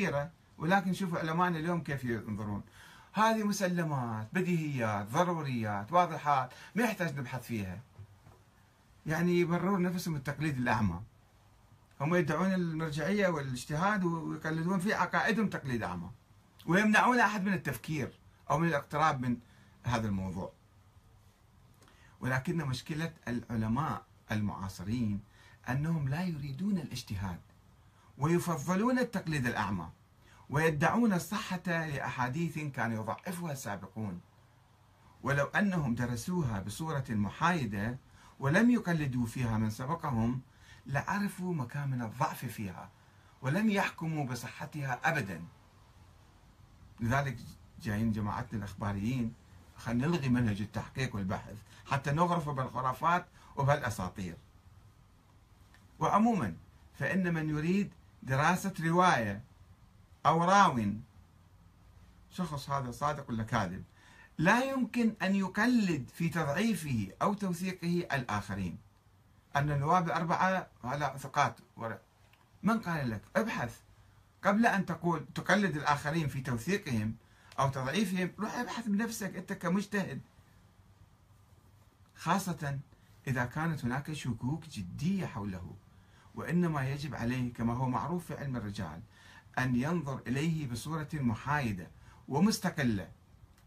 كبيرة ولكن شوفوا علماءنا اليوم كيف ينظرون. هذه مسلمات بديهيات ضروريات واضحات ما يحتاج نبحث فيها. يعني يبررون نفسهم التقليد الأعمى. هم يدعون المرجعية والاجتهاد ويقلدون في عقائدهم تقليد أعمى. ويمنعون أحد من التفكير أو من الاقتراب من هذا الموضوع. ولكن مشكلة العلماء المعاصرين أنهم لا يريدون الاجتهاد. ويفضلون التقليد الأعمى ويدعون الصحة لأحاديث كان يضعفها السابقون. ولو أنهم درسوها بصورة محايدة ولم يقلدوا فيها من سبقهم لعرفوا مكامن الضعف فيها ولم يحكموا بصحتها أبدا. لذلك جايين جماعتنا الأخباريين خلينا نلغي منهج التحقيق والبحث حتى نغرف بالخرافات وبالأساطير. وعموما فإن من يريد دراسة رواية أو راو. شخص هذا صادق ولا كاذب؟ لا يمكن أن يقلد في تضعيفه أو توثيقه الآخرين. أن النواب الأربعة على ثقات من قال لك؟ ابحث. قبل أن تقول تقلد الآخرين في توثيقهم أو تضعيفهم روح ابحث بنفسك أنت كمجتهد. خاصة إذا كانت هناك شكوك جدية حوله. وإنما يجب عليه كما هو معروف في علم الرجال أن ينظر إليه بصورة محايدة ومستقلة.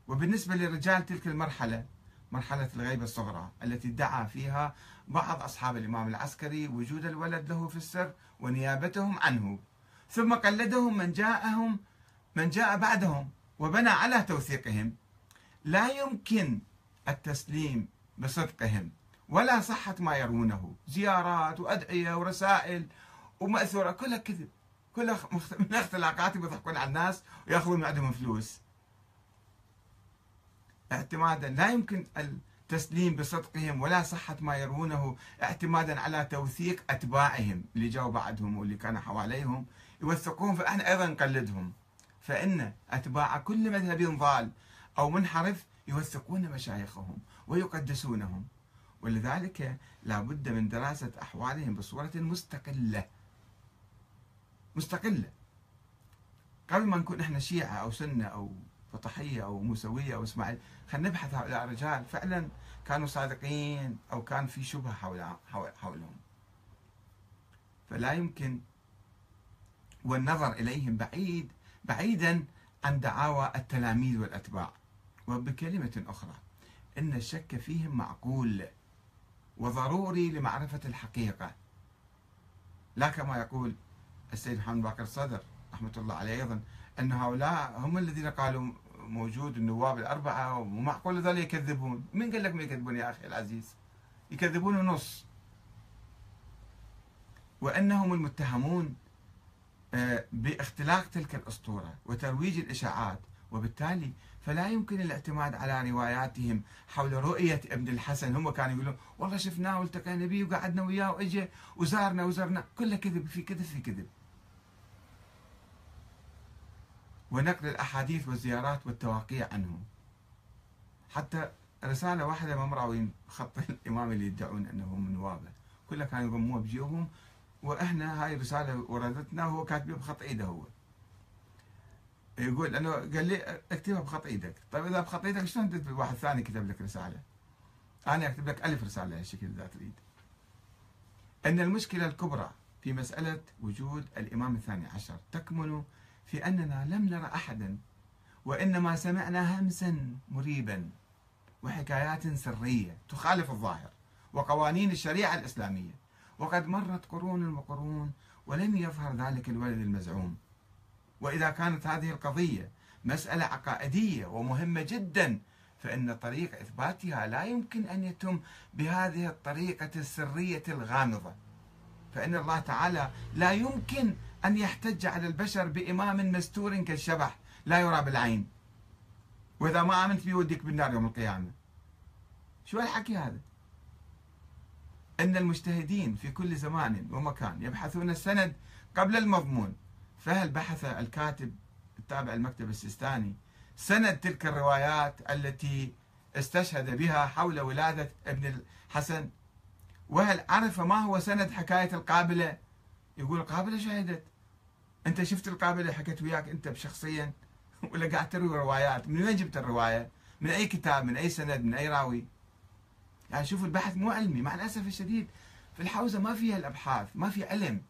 وبالنسبة للرجال تلك المرحلة مرحلة الغيبة الصغرى التي ادعى فيها بعض أصحاب الإمام العسكري وجود الولد له في السر ونيابتهم عنه. ثم قلدهم من جاءهم من جاء بعدهم وبنى على توثيقهم. لا يمكن التسليم بصدقهم. ولا صحة ما يرونه. زيارات وأدعية ورسائل ومأثورة. كلها كذب. كلها من اختلاقات يضحكون على الناس ويأخذون من عندهم فلوس. اعتمادا. لا يمكن التسليم بصدقهم ولا صحة ما يرونه. اعتمادا على توثيق أتباعهم اللي جاوا بعدهم واللي كانوا حواليهم. يوثقون فإحنا أيضا نقلدهم فإن أتباع كل مذهب ضال أو منحرف يوثقون مشايخهم ويقدسونهم. ولذلك لا بد من دراسة أحوالهم بصورة مستقلة. مستقلة. قبل ما نكون إحنا شيعة أو سنة أو فطحية أو موسوية أو إسماعيل خلينا نبحث هؤلاء الرجال. فعلا كانوا صادقين أو كان في شبهة حول حولهم فلا يمكن والنظر إليهم بعيد بعيدا عن دعاوى التلاميذ والأتباع. وبكلمة أخرى إن الشك فيهم معقول. وضروري لمعرفة الحقيقة. لا كما يقول السيد محمد باكر الصدر رحمة الله عليه أيضا أن هؤلاء هم الذين قالوا موجود النواب الأربعة ومعقول ذلك يكذبون. من قال لك ما يكذبون يا أخي العزيز؟ يكذبون نص. وأنهم المتهمون آه، باختلاق تلك الأسطورة وترويج الإشاعات وبالتالي فلا يمكن الاعتماد على رواياتهم حول رؤية ابن الحسن. هم كانوا يقولون والله شفناه والتقينا به وقعدنا وياه واجى وزارنا وزرنا كله كذب في كذب في كذب. ونقل الأحاديث والزيارات والتواقيع عنه حتى رسالة واحدة ما مراوين خط الإمام اللي يدعون أنه من نوابه كلها كانوا يضموها بجيوبهم وإحنا هاي رسالة وردتنا وهو كاتبها بخط إيده هو. يقول أنه قال لي اكتبها بخط إيدك. طيب إذا بخط إيدك شلون تكتب واحد ثاني كتب لك رسالة؟ أنا أكتب لك ألف رسالة هالشكل إذا تريد أن المشكلة الكبرى في مسألة وجود الإمام الثاني عشر تكمن في أننا لم نرى أحدا وإنما سمعنا همسا مريبا وحكايات سرية تخالف الظاهر وقوانين الشريعة الإسلامية. وقد مرت قرون وقرون ولم يظهر ذلك الولد المزعوم. وإذا كانت هذه القضية مسألة عقائدية ومهمة جدا فإن طريق إثباتها لا يمكن أن يتم بهذه الطريقة السرية الغامضة. فإن الله تعالى لا يمكن أن يحتج على البشر بإمام مستور كالشبح لا يرى بالعين. وإذا ما آمنت بيوديك بالنار يوم القيامة. شو الحكي هذا؟ أن المجتهدين في كل زمان ومكان يبحثون السند قبل المضمون. فهل بحث الكاتب التابع المكتب السيستاني سند تلك الروايات التي استشهد بها حول ولادة ابن الحسن؟ وهل عرف ما هو سند حكاية القابلة؟ يقول القابلة شهدت. أنت شفت القابلة حكيت وياك أنت بشخصيا؟ ولا قاعد تروي روايات؟ من وين جبت الرواية؟ من أي كتاب؟ من أي سند؟ من أي راوي؟ يعني شوف البحث مو علمي مع الأسف الشديد. في الحوزة ما فيها الأبحاث ما في علم.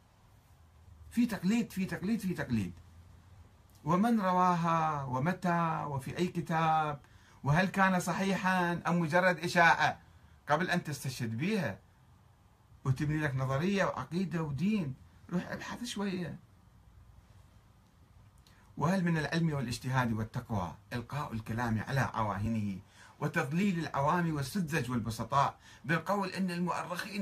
في تقليد في تقليد في تقليد. ومن رواها ومتى وفي أي كتاب وهل كان صحيحا أم مجرد إشاعة؟ قبل أن تستشهد بها وتبني لك نظرية وعقيدة ودين. روح ابحث شوية. وهل من العلم والاجتهاد والتقوى إلقاء الكلام على عواهنه وتضليل العوام والسذج والبسطاء؟ بالقول إن المؤرخين